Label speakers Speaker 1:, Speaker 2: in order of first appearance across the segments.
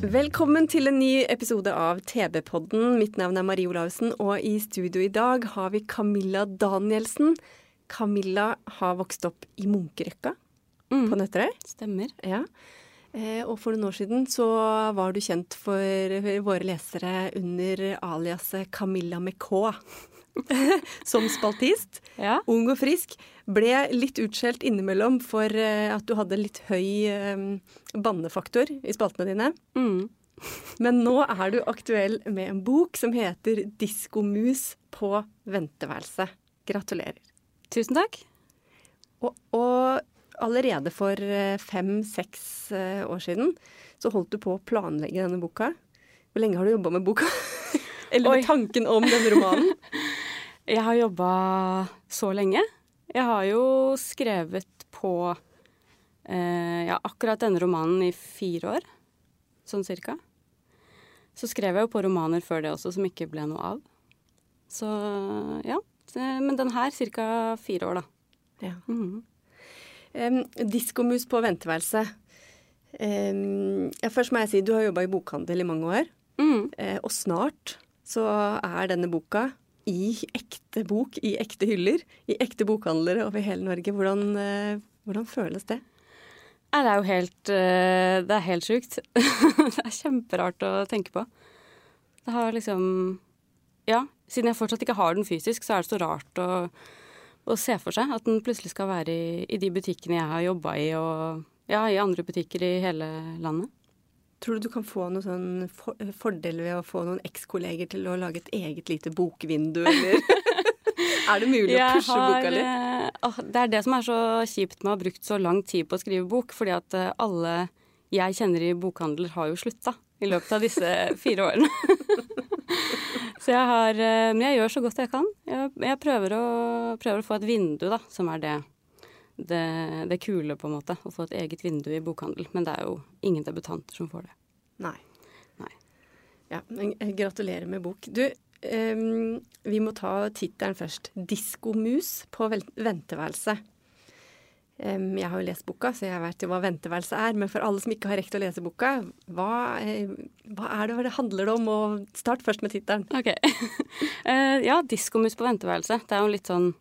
Speaker 1: Velkommen til en ny episode av TV-podden. Mitt navn er Marie Olavsen, og i studio i dag har vi Camilla Danielsen. Camilla har vokst opp i Munkerøkka på Nøtterøy.
Speaker 2: Stemmer.
Speaker 1: Ja. Eh, og for noen år siden så var du kjent for våre lesere under aliaset Camilla med K. Som spaltist.
Speaker 2: Ja.
Speaker 1: Ung og frisk. Ble litt utskjelt innimellom for eh, at du hadde litt høy eh, bannefaktor i spaltene dine.
Speaker 2: Mm.
Speaker 1: Men nå er du aktuell med en bok som heter 'Diskomus på venteværelset'. Gratulerer.
Speaker 2: Tusen takk.
Speaker 1: Og, og allerede for fem-seks år siden så holdt du på å planlegge denne boka. Hvor lenge har du jobba med boka? Eller
Speaker 2: Oi.
Speaker 1: med tanken om denne romanen?
Speaker 2: Jeg har jobba så lenge. Jeg har jo skrevet på eh, ja, akkurat denne romanen i fire år, sånn cirka. Så skrev jeg jo på romaner før det også som ikke ble noe av. Så ja. Men den her ca. fire år, da.
Speaker 1: Ja.
Speaker 2: Mhm.
Speaker 1: Um, Diskomus på venteværelset. Um, ja, først må jeg si du har jobba i bokhandel i mange år.
Speaker 2: Mm.
Speaker 1: Uh, og snart så er denne boka i ekte bok, i ekte hyller, i ekte bokhandlere over hele Norge. Hvordan, eh, hvordan føles det?
Speaker 2: Nei, det er jo helt eh, Det er helt sjukt. det er kjemperart å tenke på. Det har liksom Ja, siden jeg fortsatt ikke har den fysisk, så er det så rart å, å se for seg at den plutselig skal være i, i de butikkene jeg har jobba i, og ja, i andre butikker i hele landet.
Speaker 1: Tror du du kan få noen sånn for fordel ved å få noen ekskolleger til å lage et eget lite bokvindu, eller Er det mulig å pushe
Speaker 2: har,
Speaker 1: boka litt?
Speaker 2: Uh, det er det som er så kjipt med å ha brukt så lang tid på å skrive bok, fordi at eh, alle jeg kjenner i bokhandler har jo slutta i løpet av disse fire årene. så jeg har eh, Men jeg gjør så godt jeg kan. Jeg, jeg prøver, å, prøver å få et vindu, da, som er det, det, det kule, på en måte. Å få et eget vindu i bokhandel. Men det er jo ingen debutanter som får det.
Speaker 1: Nei.
Speaker 2: Nei.
Speaker 1: Ja, men eh, gratulerer med bok. Du, ehm, vi må ta tittelen først. 'Diskomus på venteværelset'. Em, jeg har jo lest boka, så jeg vet jo hva venteværelse er. Men for alle som ikke har rekt å lese boka, hva, eh, hva er det det handler om? Og start først med tittelen.
Speaker 2: Ok. Eh, ja, 'Diskomus på venteværelset'. Det er jo litt sånn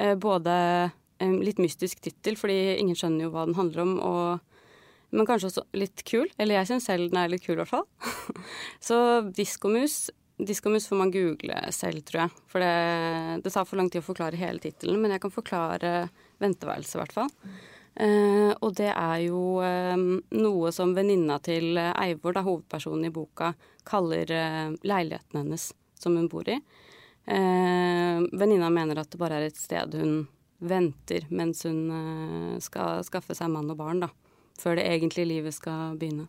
Speaker 2: eh, både litt mystisk tittel, fordi ingen skjønner jo hva den handler om, og, men kanskje også litt kul. Eller jeg syns selv den er litt kul, i hvert fall. Så diskomus Diskomus får man google selv, tror jeg. For det, det tar for lang tid å forklare hele tittelen, men jeg kan forklare venteværelset, i hvert fall. Eh, og det er jo eh, noe som venninna til Eivor, da, hovedpersonen i boka, kaller eh, leiligheten hennes som hun bor i. Eh, venninna mener at det bare er et sted hun venter mens hun eh, skal skaffe seg mann og barn, da. Før det egentlige livet skal begynne.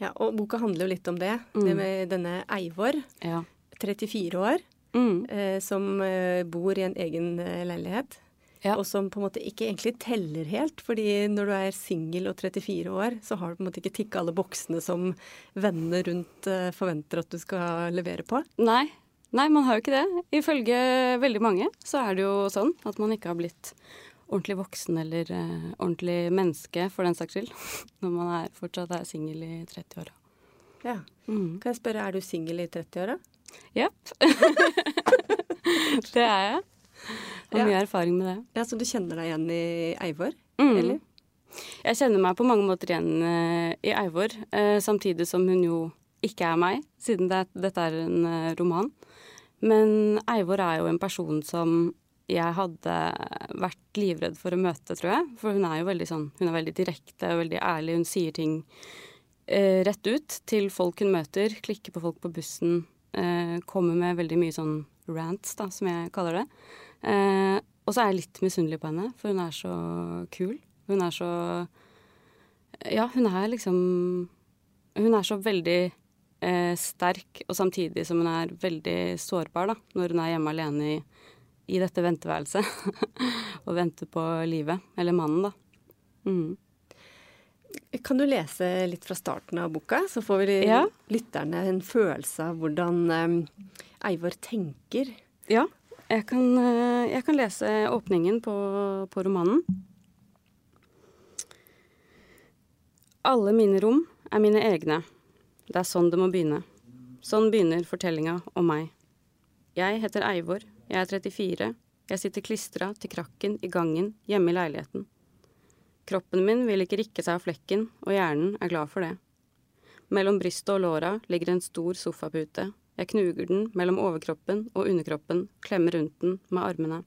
Speaker 1: Ja, og boka handler jo litt om det.
Speaker 2: Mm.
Speaker 1: Det med denne Eivor,
Speaker 2: Ja.
Speaker 1: 34 år,
Speaker 2: Mm.
Speaker 1: eh, som eh, bor i en egen eh, leilighet.
Speaker 2: Ja.
Speaker 1: Og som på en måte ikke egentlig teller helt. fordi når du er singel og 34 år, så har du på en måte ikke tikka alle boksene som vennene rundt forventer at du skal levere på.
Speaker 2: Nei. Nei, man har jo ikke det. Ifølge veldig mange så er det jo sånn at man ikke har blitt ordentlig voksen eller eh, ordentlig menneske, for den saks skyld, når man er, fortsatt er singel i 30-åra.
Speaker 1: Ja.
Speaker 2: Mm.
Speaker 1: Kan jeg spørre, er du singel i 30-åra?
Speaker 2: Jepp. det er jeg. Har
Speaker 1: Ja.
Speaker 2: mye erfaring med det.
Speaker 1: Ja, Så du kjenner deg igjen i Eivor?
Speaker 2: Mm.
Speaker 1: Eller?
Speaker 2: Jeg kjenner meg på mange måter igjen eh, i Eivor, eh, samtidig som hun jo ikke er meg, siden det, dette er en eh, roman. Men Eivor er jo en person som jeg hadde vært livredd for å møte, tror jeg. For hun er jo veldig sånn, hun er veldig direkte og veldig ærlig. Hun sier ting eh, rett ut til folk hun møter. Klikker på folk på bussen. eh, kommer med veldig mye sånn rants, da, som jeg kaller det. Eh, og så er jeg litt misunnelig på henne, for hun er så kul. Hun er så Ja, hun er liksom Hun er så veldig eh, sterk, og samtidig som hun er veldig sårbar, da, når hun er hjemme alene i, i dette venteværelset og venter på livet. Eller mannen, da. Mm.
Speaker 1: Kan du lese litt fra starten av boka, så får vi
Speaker 2: Ja.
Speaker 1: lytterne en følelse av hvordan um, Eivor tenker?
Speaker 2: Ja, jeg kan, eh, jeg kan lese åpningen på, på romanen. Alle mine rom er mine egne. Det er sånn det må begynne. Sånn begynner fortellinga om meg. Jeg heter Eivor, jeg er 34, jeg sitter klistra til krakken i gangen hjemme i leiligheten. Kroppen min vil ikke rikke seg av flekken, og hjernen er glad for det. Mellom brystet og låra ligger en stor sofapute. Jeg knuger den mellom overkroppen og underkroppen, klemmer rundt den med armene.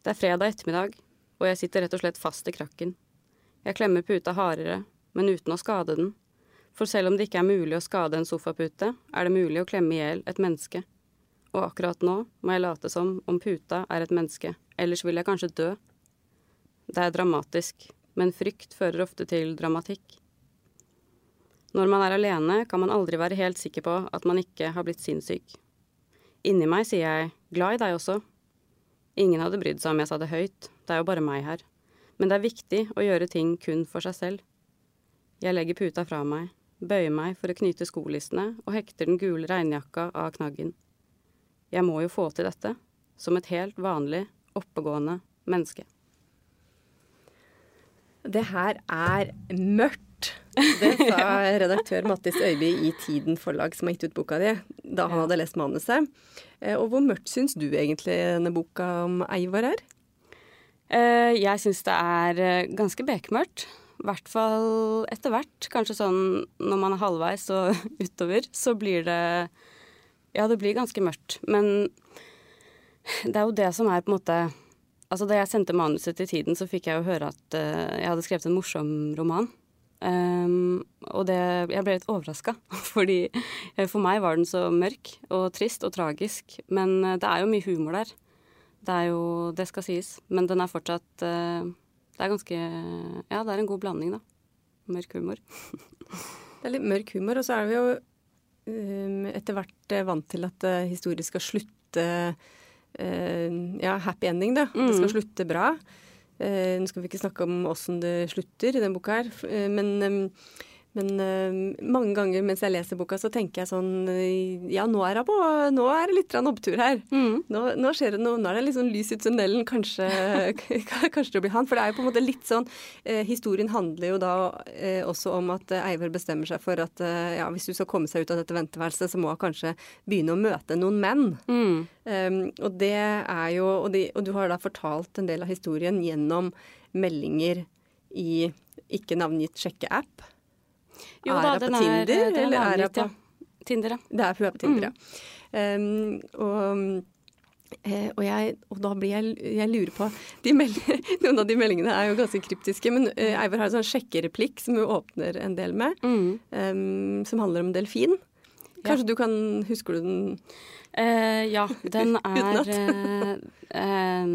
Speaker 2: Det er fredag ettermiddag, og jeg sitter rett og slett fast i krakken. Jeg klemmer puta hardere, men uten å skade den. For selv om det ikke er mulig å skade en sofapute, er det mulig å klemme i hjel et menneske. Og akkurat nå må jeg late som om puta er et menneske, ellers vil jeg kanskje dø. Det er dramatisk, men frykt fører ofte til dramatikk. Når man er alene, kan man aldri være helt sikker på at man ikke har blitt sinnssyk. Inni meg sier jeg glad i deg også. Ingen hadde brydd seg om jeg sa det høyt, det er jo bare meg her. Men det er viktig å gjøre ting kun for seg selv. Jeg legger puta fra meg, bøyer meg for å knyte skolissene og hekter den gule regnjakka av knaggen. Jeg må jo få til dette, som et helt vanlig, oppegående menneske.
Speaker 1: Det her er mørkt. Det sa redaktør Mattis Øyby i Tiden forlag, som har gitt ut boka di, da han hadde lest manuset. Eh, Og hvor mørkt syns du egentlig denne boka om Eivor er?
Speaker 2: Eh, jeg syns det er eh, ganske bekmørkt. I hvert fall etter hvert. Kanskje sånn når man er halvveis og utover, så blir det Ja, det blir ganske mørkt. Men det er jo det som er på en måte Altså da jeg sendte manuset til Tiden, så fikk jeg jo høre at uh, jeg hadde skrevet en morsom roman. Um, og det, jeg ble litt overraska, fordi for meg var den så mørk og trist og tragisk. Men eh, det er jo mye humor der. Det er jo Det skal sies. Men den er fortsatt eh, Det er ganske Ja, det er en god blanding, da. Mørk humor.
Speaker 1: Det er litt mørk humor, og så er vi jo um, etter hvert eh, vant til at uh, historie skal slutte uh, Ja, happy ending, da. Det skal slutte bra. Uh, Nå skal vi ikke snakke om åssen det slutter i denne boka her, eh, men, um, men uh, mange ganger mens jeg leser boka, så tenker jeg sånn eh, Ja, nå er, på, nå er det litt opptur her. Nå, nå skjer det noe, nå er det sånn lys i tunnelen. Kanskje, kanskje det blir han. For det er jo på en måte litt sånn eh, Historien handler jo da eh, også om at Eivar Eivor bestemmer seg for at eh, ja, hvis du skal komme seg ut av dette venteværelset, så må hun kanskje begynne å møte noen menn. Um, og det er jo og, de, og du har da fortalt en del av historien gjennom meldinger i ikke navngitt sjekkeapp.
Speaker 2: Jo
Speaker 1: Er
Speaker 2: da,
Speaker 1: hun på Tinder,
Speaker 2: er, den
Speaker 1: eller er hun på-
Speaker 2: ja. Tinder, ja.
Speaker 1: Det er hun er på Tinder, ja. Um, og eh, og, jeg, og da blir jeg, jeg lurer på Noen av de meldingene er jo ganske kryptiske, men eh, Eivor har en sånn sjekkereplikk som hun åpner en del med, um, som handler om delfin. Kanskje du kan Husker du den?
Speaker 2: Eh, ja, den er eh, eh,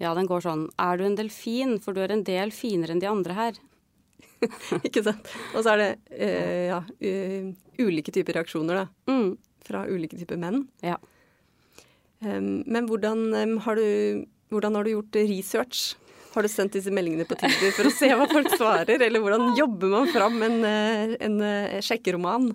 Speaker 2: Ja, den går sånn Er du en delfin, for du er en del finere enn de andre her.
Speaker 1: Ikke sant? Og så er det uh, ja, uh, ulike typer reaksjoner, da.
Speaker 2: Mm.
Speaker 1: Fra ulike typer menn.
Speaker 2: Ja.
Speaker 1: Um, men hvordan, um, har du, hvordan har du gjort research? Har du sendt disse meldingene på Tinder for å se hva folk svarer? Eller hvordan jobber man fram en, eh, en sjekkeroman?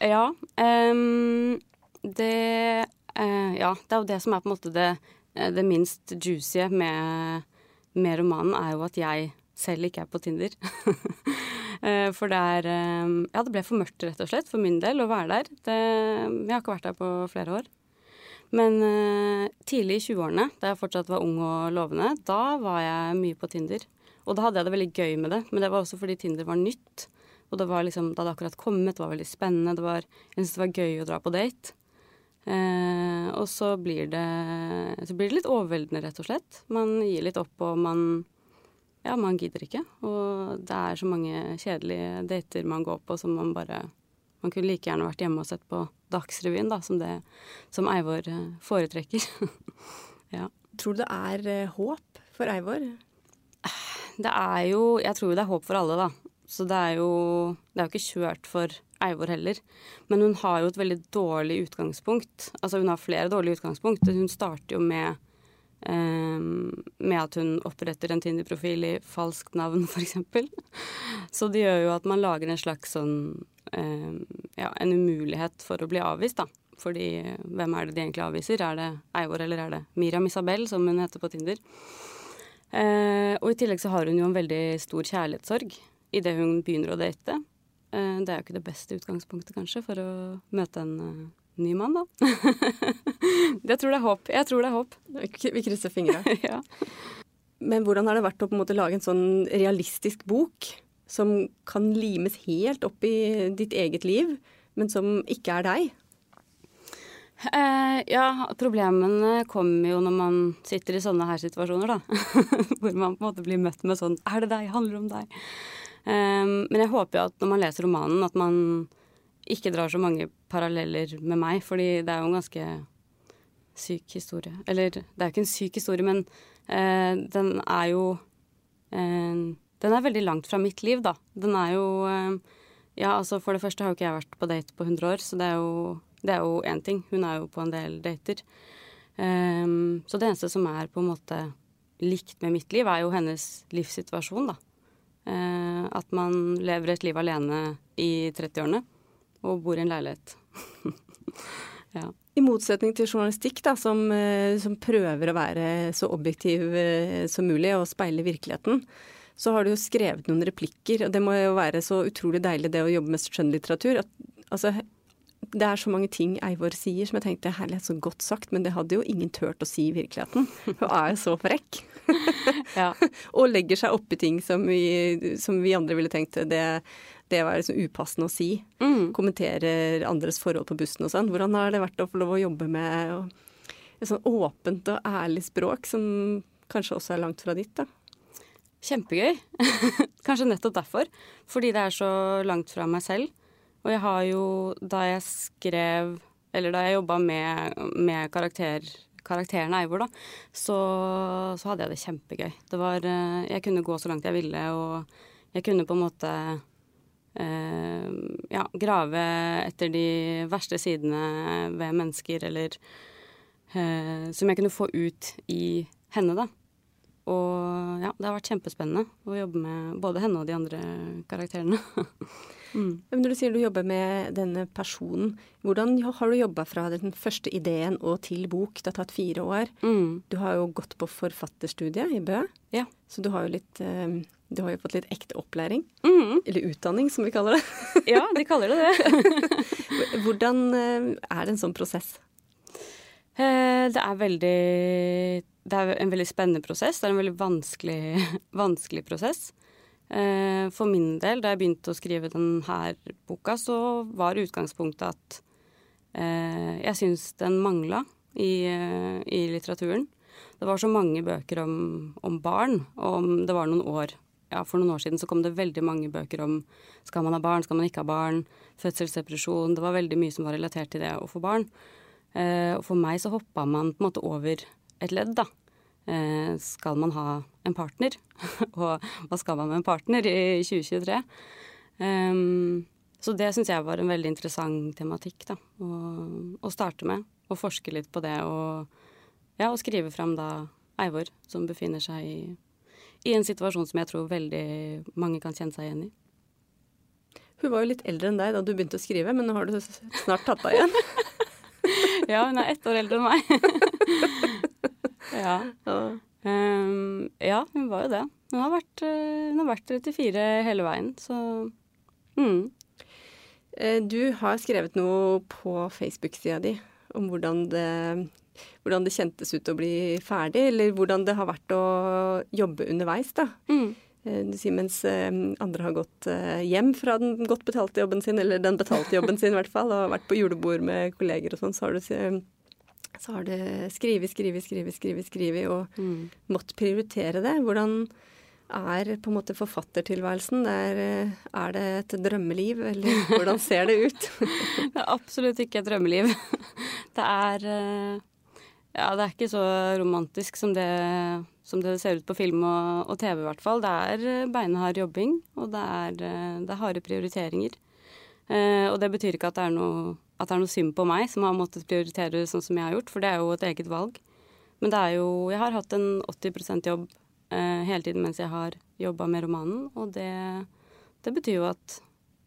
Speaker 2: Ja. um, det uh, Ja, det er jo det som er på en måte det, det minst juicy med, med romanen, er jo at jeg selv ikke er på Tinder. Eh, For det er eh, Ja, det ble for mørkt, rett og slett, for min del å være der. Det, jeg har ikke vært der på flere år. Men eh, tidlig i 20-årene, da jeg fortsatt var ung og lovende, da var jeg mye på Tinder. Og da hadde jeg det veldig gøy med det, men det var også fordi Tinder var nytt. Og det var liksom, det hadde akkurat kommet, det var veldig spennende. Det var, jeg syntes det var gøy å dra på date. Eh, og så blir, det, så blir det litt overveldende, rett og slett. Man gir litt opp, og man Ja, man gidder ikke. Og det er så mange kjedelige dater man går på som man bare Man kunne like gjerne vært hjemme og sett på Dagsrevyen, da, som, det, som Eivor eh, foretrekker. ja.
Speaker 1: Tror du det er eh, håp for Eivor?
Speaker 2: Det er jo Jeg tror det er håp for alle, da. Så det er jo Det er jo ikke kjørt for Eivor heller. Men hun har jo et veldig dårlig utgangspunkt. Altså hun har flere dårlige utgangspunkt. Hun starter jo med med at hun oppretter en Tinder-profil i falskt navn, f.eks. Så det gjør jo at man lager en slags sånn um, ja, en umulighet for å bli avvist, da. Fordi hvem er det de egentlig avviser? Er det Eivor eller er det Miriam Isabel, som hun heter på Tinder? Uh, og i tillegg så har hun jo en veldig stor kjærlighetssorg idet hun begynner å date. Uh, det er jo ikke det beste utgangspunktet, kanskje, for å møte en ny mann, da. jeg tror det er håp. Jeg tror det er håp.
Speaker 1: Vi krysser fingra.
Speaker 2: ja.
Speaker 1: Men hvordan har det vært å på en måte lage en sånn realistisk bok som kan limes helt opp i ditt eget liv, men som ikke er deg?
Speaker 2: Eh, ja, problemene kommer jo når man sitter i sånne her situasjoner, da. Hvor man på en måte blir møtt med sånn Er det deg? Handler det om deg? Eh, men jeg håper jo at når man leser romanen, at man ikke drar så mange paralleller med meg, fordi det er jo en ganske syk historie. Eller det er jo ikke en syk historie, men eh, den er jo eh, Den er veldig langt fra mitt liv, da. Den er jo eh, Ja, altså for det første har jo ikke jeg vært på date på 100 år, så det er jo det én ting. Hun er jo på en del dater. Um, så det eneste som er på en måte likt med mitt liv, er jo hennes livssituasjon, da. Uh, at man lever et liv alene i 30-årene og bor i en leilighet.
Speaker 1: ja. I motsetning til journalistikk, da, som, eh, som, prøver å være så objektiv eh, som mulig og speile virkeligheten, så har du jo skrevet noen replikker. Og det må jo være så utrolig deilig det å jobbe med skjønnlitteratur. At, altså, det er så mange ting Eivor sier som jeg tenkte herlighet, så godt sagt, men det hadde jo ingen turt å si i virkeligheten. Hun er jo så frekk. ja. og legger seg oppi ting som vi, som vi andre ville tenkt det det var liksom upassende å si. Mm. Kommenterer andres forhold på bussen og sånn. Hvordan har det vært å få lov å jobbe med et sånn åpent og ærlig språk som kanskje også er langt fra ditt, da?
Speaker 2: Kjempegøy. kanskje nettopp derfor. Fordi det er så langt fra meg selv. Og jeg har jo, da jeg skrev Eller da jeg jobba med, med karakter, karakteren Eivor, da, så, så, hadde jeg det kjempegøy. Det var eh, Jeg kunne gå så langt jeg ville, og jeg kunne på en måte ja, grave etter de verste sidene ved mennesker, eller eh, Som jeg kunne få ut i henne, da. Og ja, det har vært kjempespennende å jobbe med både henne og de andre karakterene.
Speaker 1: mm. Når du sier du jobber med denne personen, hvordan har du jobba fra den første ideen og til bok? Det har tatt fire år. Mm. Du har jo gått på forfatterstudiet i Bø,
Speaker 2: ja.
Speaker 1: så du har jo litt eh, du har jo fått litt ekte opplæring. Mm. Eller utdanning, som vi kaller det.
Speaker 2: ja, de kaller det det.
Speaker 1: Hvordan eh, er det en sånn prosess?
Speaker 2: Eh, det er veldig Det er en veldig spennende prosess. Det er en veldig vanskelig, vanskelig prosess. Eh, for min del, da jeg begynte å skrive denne boka, så var utgangspunktet at jeg syns den mangla i, i litteraturen. Det var så mange bøker om, om, barn, og om det var noen år ja, for noen år siden så kom det veldig mange bøker om skal man ha barn, skal man ikke ha barn, fødselsdepresjon Det var veldig mye som var relatert til det å få barn. Eh, og for meg så hoppa man på en måte over et ledd, da. Eh, skal man ha en partner? og hva skal man med en partner i 2023? Eh, så det syns jeg var en veldig interessant tematikk da, å, å starte med. Å forske litt på det og, ja, og skrive fram da Eivor, som befinner seg i i en situasjon som jeg tror veldig mange kan kjenne seg igjen i.
Speaker 1: Hun var jo litt eldre enn deg da du begynte å skrive, men nå har du snart tatt deg igjen.
Speaker 2: ja, hun er ett år eldre enn meg. ja. Um, ja, hun var jo det. Hun har vært, uh, hun har vært 34 hele veien, så mm.
Speaker 1: Eh, du har skrevet noe på Facebook-sida di om hvordan det hvordan det kjentes ut å bli ferdig, eller hvordan det har vært å jobbe underveis, da. Mm. Eh, du sier mens eh, andre har gått eh, hjem fra den godt betalte jobben sin, eller den betalte jobben sin i hvert fall, og vært på julebord med kolleger og sånn, så har du så har det skrevet, skrevet, skrevet, skrevet, skrevet og mm. måttet prioritere det. Hvordan, er på en måte forfattertilværelsen? Er, er det et drømmeliv, eller hvordan ser det ut?
Speaker 2: det er absolutt ikke et drømmeliv. Det er Ja, det er ikke så romantisk som det, som det ser ut på film og, og TV, i hvert fall. Det er eh, beinhard jobbing, og det er, det er harde prioriteringer. Eh, og det betyr ikke at det, noe, at det, er noe, synd på meg som har måttet prioritere sånn som jeg har gjort, for det er jo et eget valg. Men det er jo Jeg har hatt en 80 jobb eh, hele tiden mens jeg har jobba med romanen, og det, det, betyr jo at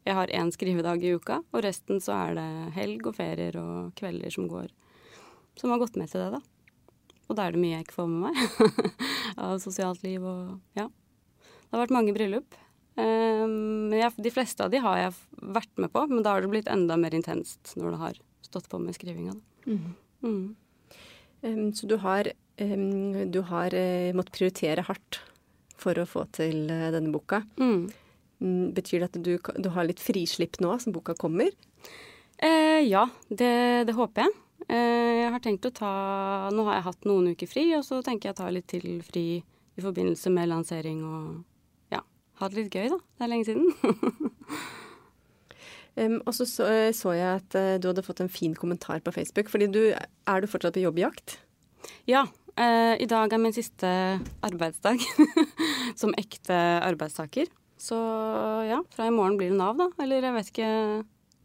Speaker 2: jeg har én skrivedag i uka, og resten så er det helg og ferier og kvelder som går Som har gått med til det, da. Og da er det mye jeg ikke får med meg av sosialt liv og Ja. Det har vært mange bryllup. Um, jeg, de fleste av de har jeg vært med på, men da har det blitt enda mer intenst når det har stått på med skrivinga. Mm.
Speaker 1: Mm. Um, så du har, um, du har uh, måttet prioritere hardt for å få til uh, denne boka. Mm. mm. Betyr det at du, du, har litt frislipp nå som boka kommer?
Speaker 2: Uh, ja, det, det, håper jeg. Jeg har tenkt å ta Nå har jeg hatt noen uker fri, og så tenker jeg å ta litt til fri i forbindelse med lansering og ja, ha det litt gøy, da. Det er lenge siden.
Speaker 1: um, og så, så så jeg at uh, du hadde fått en fin kommentar på Facebook. fordi du, Er du fortsatt på jobbjakt?
Speaker 2: Ja. Uh, I dag er min siste arbeidsdag som ekte arbeidstaker. Så ja, fra i morgen blir det Nav, da. Eller jeg vet ikke.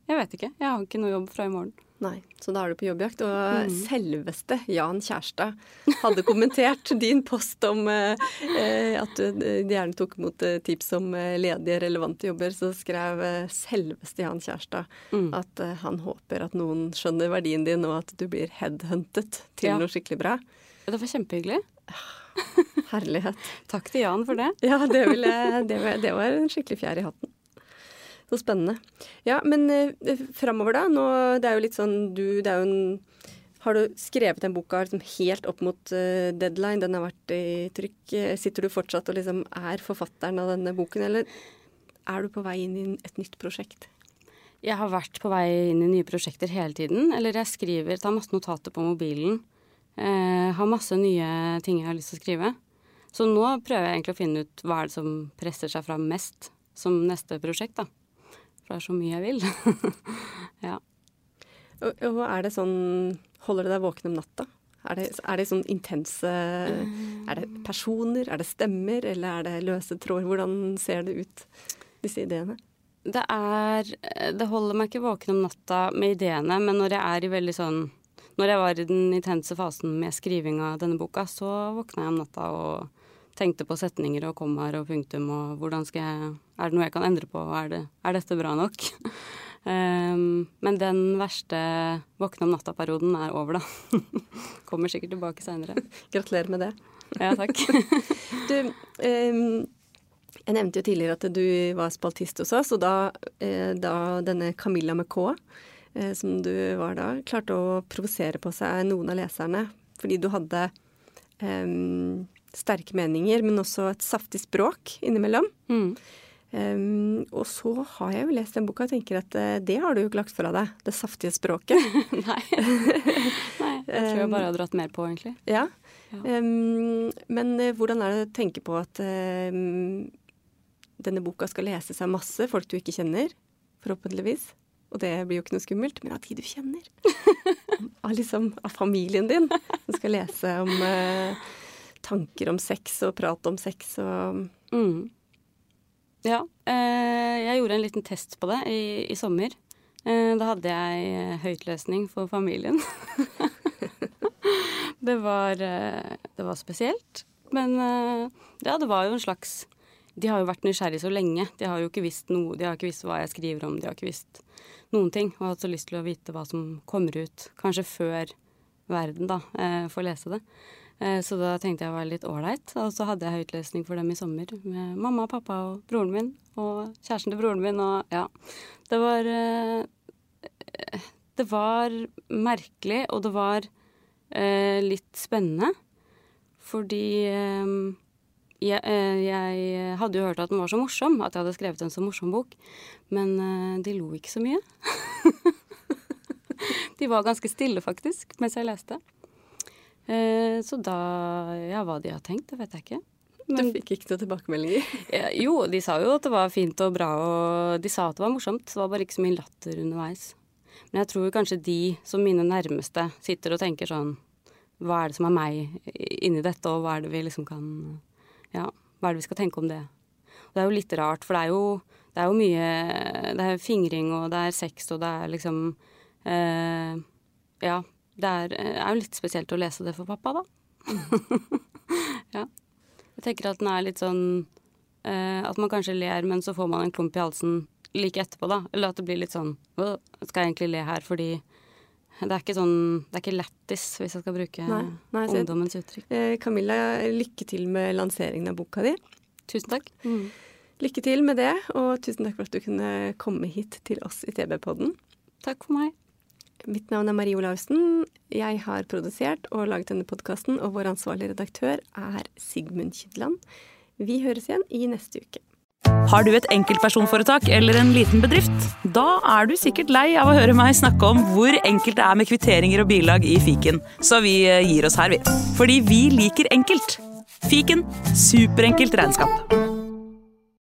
Speaker 2: Jeg vet ikke. Jeg har ikke noe jobb fra i morgen.
Speaker 1: Nei, så da er du på jobbjakt. Og mm. selveste Jan Kjærstad hadde kommentert din post om eh, eh at du gjerne tok imot eh, tips om eh, ledige, relevante jobber. Så skrev selveste Jan Kjærstad mm. at eh, han håper at noen skjønner verdien din, og at du blir headhuntet til ja. noe skikkelig bra.
Speaker 2: Det var kjempehyggelig.
Speaker 1: Herlighet.
Speaker 2: Takk til Jan for det.
Speaker 1: Ja, det, ville, det, var, det var en skikkelig fjær i hatten. Så spennende. Ja, men eh, framover, da? Nå, det er jo litt sånn du Det er jo en Har du skrevet den boka liksom helt opp mot uh, deadline? Den har vært i trykk. Eh, sitter du fortsatt og liksom er forfatteren av denne boken, eller er du på vei inn i et nytt prosjekt?
Speaker 2: Jeg har vært på vei inn i nye prosjekter hele tiden. Eller jeg skriver, tar masse notater på mobilen. Eh, har masse nye ting jeg har lyst til å skrive. Så nå prøver jeg egentlig å finne ut hva er det som presser seg fram mest som neste prosjekt, da. For det er så mye jeg vil. ja.
Speaker 1: Og, og, er det sånn Holder det deg våken om natta? Er det, er det sånn intense Er det personer, er det stemmer, eller er det løse tråder? Hvordan ser det ut, disse ideene?
Speaker 2: Det er Det holder meg ikke våken om natta med ideene, men når jeg er i veldig sånn Når jeg var i den intense fasen med skriving av denne boka, så våkna jeg om natta og tenkte på setninger og kommaer og punktum og hvordan skal jeg Er det noe jeg kan endre på? Er, det, er dette bra nok? um, men den verste våkne om natta-perioden er over, da. Kommer sikkert tilbake seinere.
Speaker 1: Gratulerer med det.
Speaker 2: Ja, takk.
Speaker 1: du, um, jeg nevnte jo tidligere at du var spaltist hos oss, og da, eh, da denne Camilla K, eh, som du var da, klarte å provosere på seg noen av leserne fordi du hadde um, sterke meninger, men også et saftig språk innimellom. Mm. Um, og så har jeg jo lest den boka og tenker at uh, det har du jo ikke lagt fra deg. Det saftige språket.
Speaker 2: Nei. Nei. Jeg tror jeg bare har dratt mer på, egentlig.
Speaker 1: Ja. ja. Um, men uh, hvordan er det å tenke på at uh, denne boka skal leses av masse folk du ikke kjenner, forhåpentligvis? Og det blir jo ikke noe skummelt, men av de du kjenner. av, liksom, av familien din, som skal lese om tanker om sex og prat om sex og mm.
Speaker 2: Ja. Eh, jeg gjorde en liten test på det i, i sommer. Eh, da hadde jeg høytløsning høytlesning for familien. det, var, eh, det var spesielt. Men eh, ja, det var jo en slags De har jo vært nysgjerrige så lenge. De har jo ikke visst noe, de har ikke visst hva jeg skriver om, de har ikke visst noen ting. Og hatt så lyst til å vite hva som kommer ut, kanskje før verden, da, eh, får lese det. Eh, så da tenkte jeg være litt ålreit. Og så hadde jeg høytlesning for dem i sommer med mamma, pappa og broren min. Og kjæresten til broren min og ja. Det var eh, Det var merkelig, og det var eh, litt spennende. Fordi jeg, jeg, hadde jo hørt at den var så morsom, at jeg hadde skrevet en så morsom bok. Men de lo ikke så mye. de var ganske stille, faktisk, mens jeg leste. Eh, så da Ja, hva de har tenkt, det vet jeg ikke. Men,
Speaker 1: Du fikk ikke noen tilbakemeldinger?
Speaker 2: ja, jo, de sa jo at det var fint og bra, og de sa at det var morsomt. Det var bare ikke så mye latter underveis. Men jeg tror kanskje de som mine nærmeste sitter og tenker sånn Hva er det som er meg inni dette, og hva er det vi liksom kan Ja, hva er det vi skal tenke om det? Og det er jo litt rart, for det er jo, det er jo mye Det er fingring, og det er sex, og det er liksom eh, Ja. Det er, er jo litt spesielt å lese det for pappa, da. ja. Jeg tenker at den er litt sånn eh, At man kanskje ler, men så får man en klump i halsen like etterpå, da. Eller at det blir litt sånn «Åh, Skal jeg egentlig le her fordi det er ikke sånn Det er ikke lættis, hvis jeg skal bruke
Speaker 1: Nei, nei, så-
Speaker 2: ungdommens uttrykk.
Speaker 1: Eh, Camilla, lykke til med lanseringen av boka di.
Speaker 2: Tusen takk.
Speaker 1: Lykke til med det, og tusen takk for at du kunne komme hit til oss i TB-podden.
Speaker 2: Takk for meg.
Speaker 1: Mitt navn er Marie Olaussen. Jeg har produsert og laget denne podkasten, og vår ansvarlige redaktør er Sigmund Kydland. Vi høres igjen i neste uke.
Speaker 3: Har du et enkeltpersonforetak eller en liten bedrift? Da er du sikkert lei av å høre meg snakke om hvor enkelt det er med kvitteringer og bilag i fiken, så vi eh, gir oss her, vi. Fordi vi liker enkelt. Fiken superenkelt regnskap.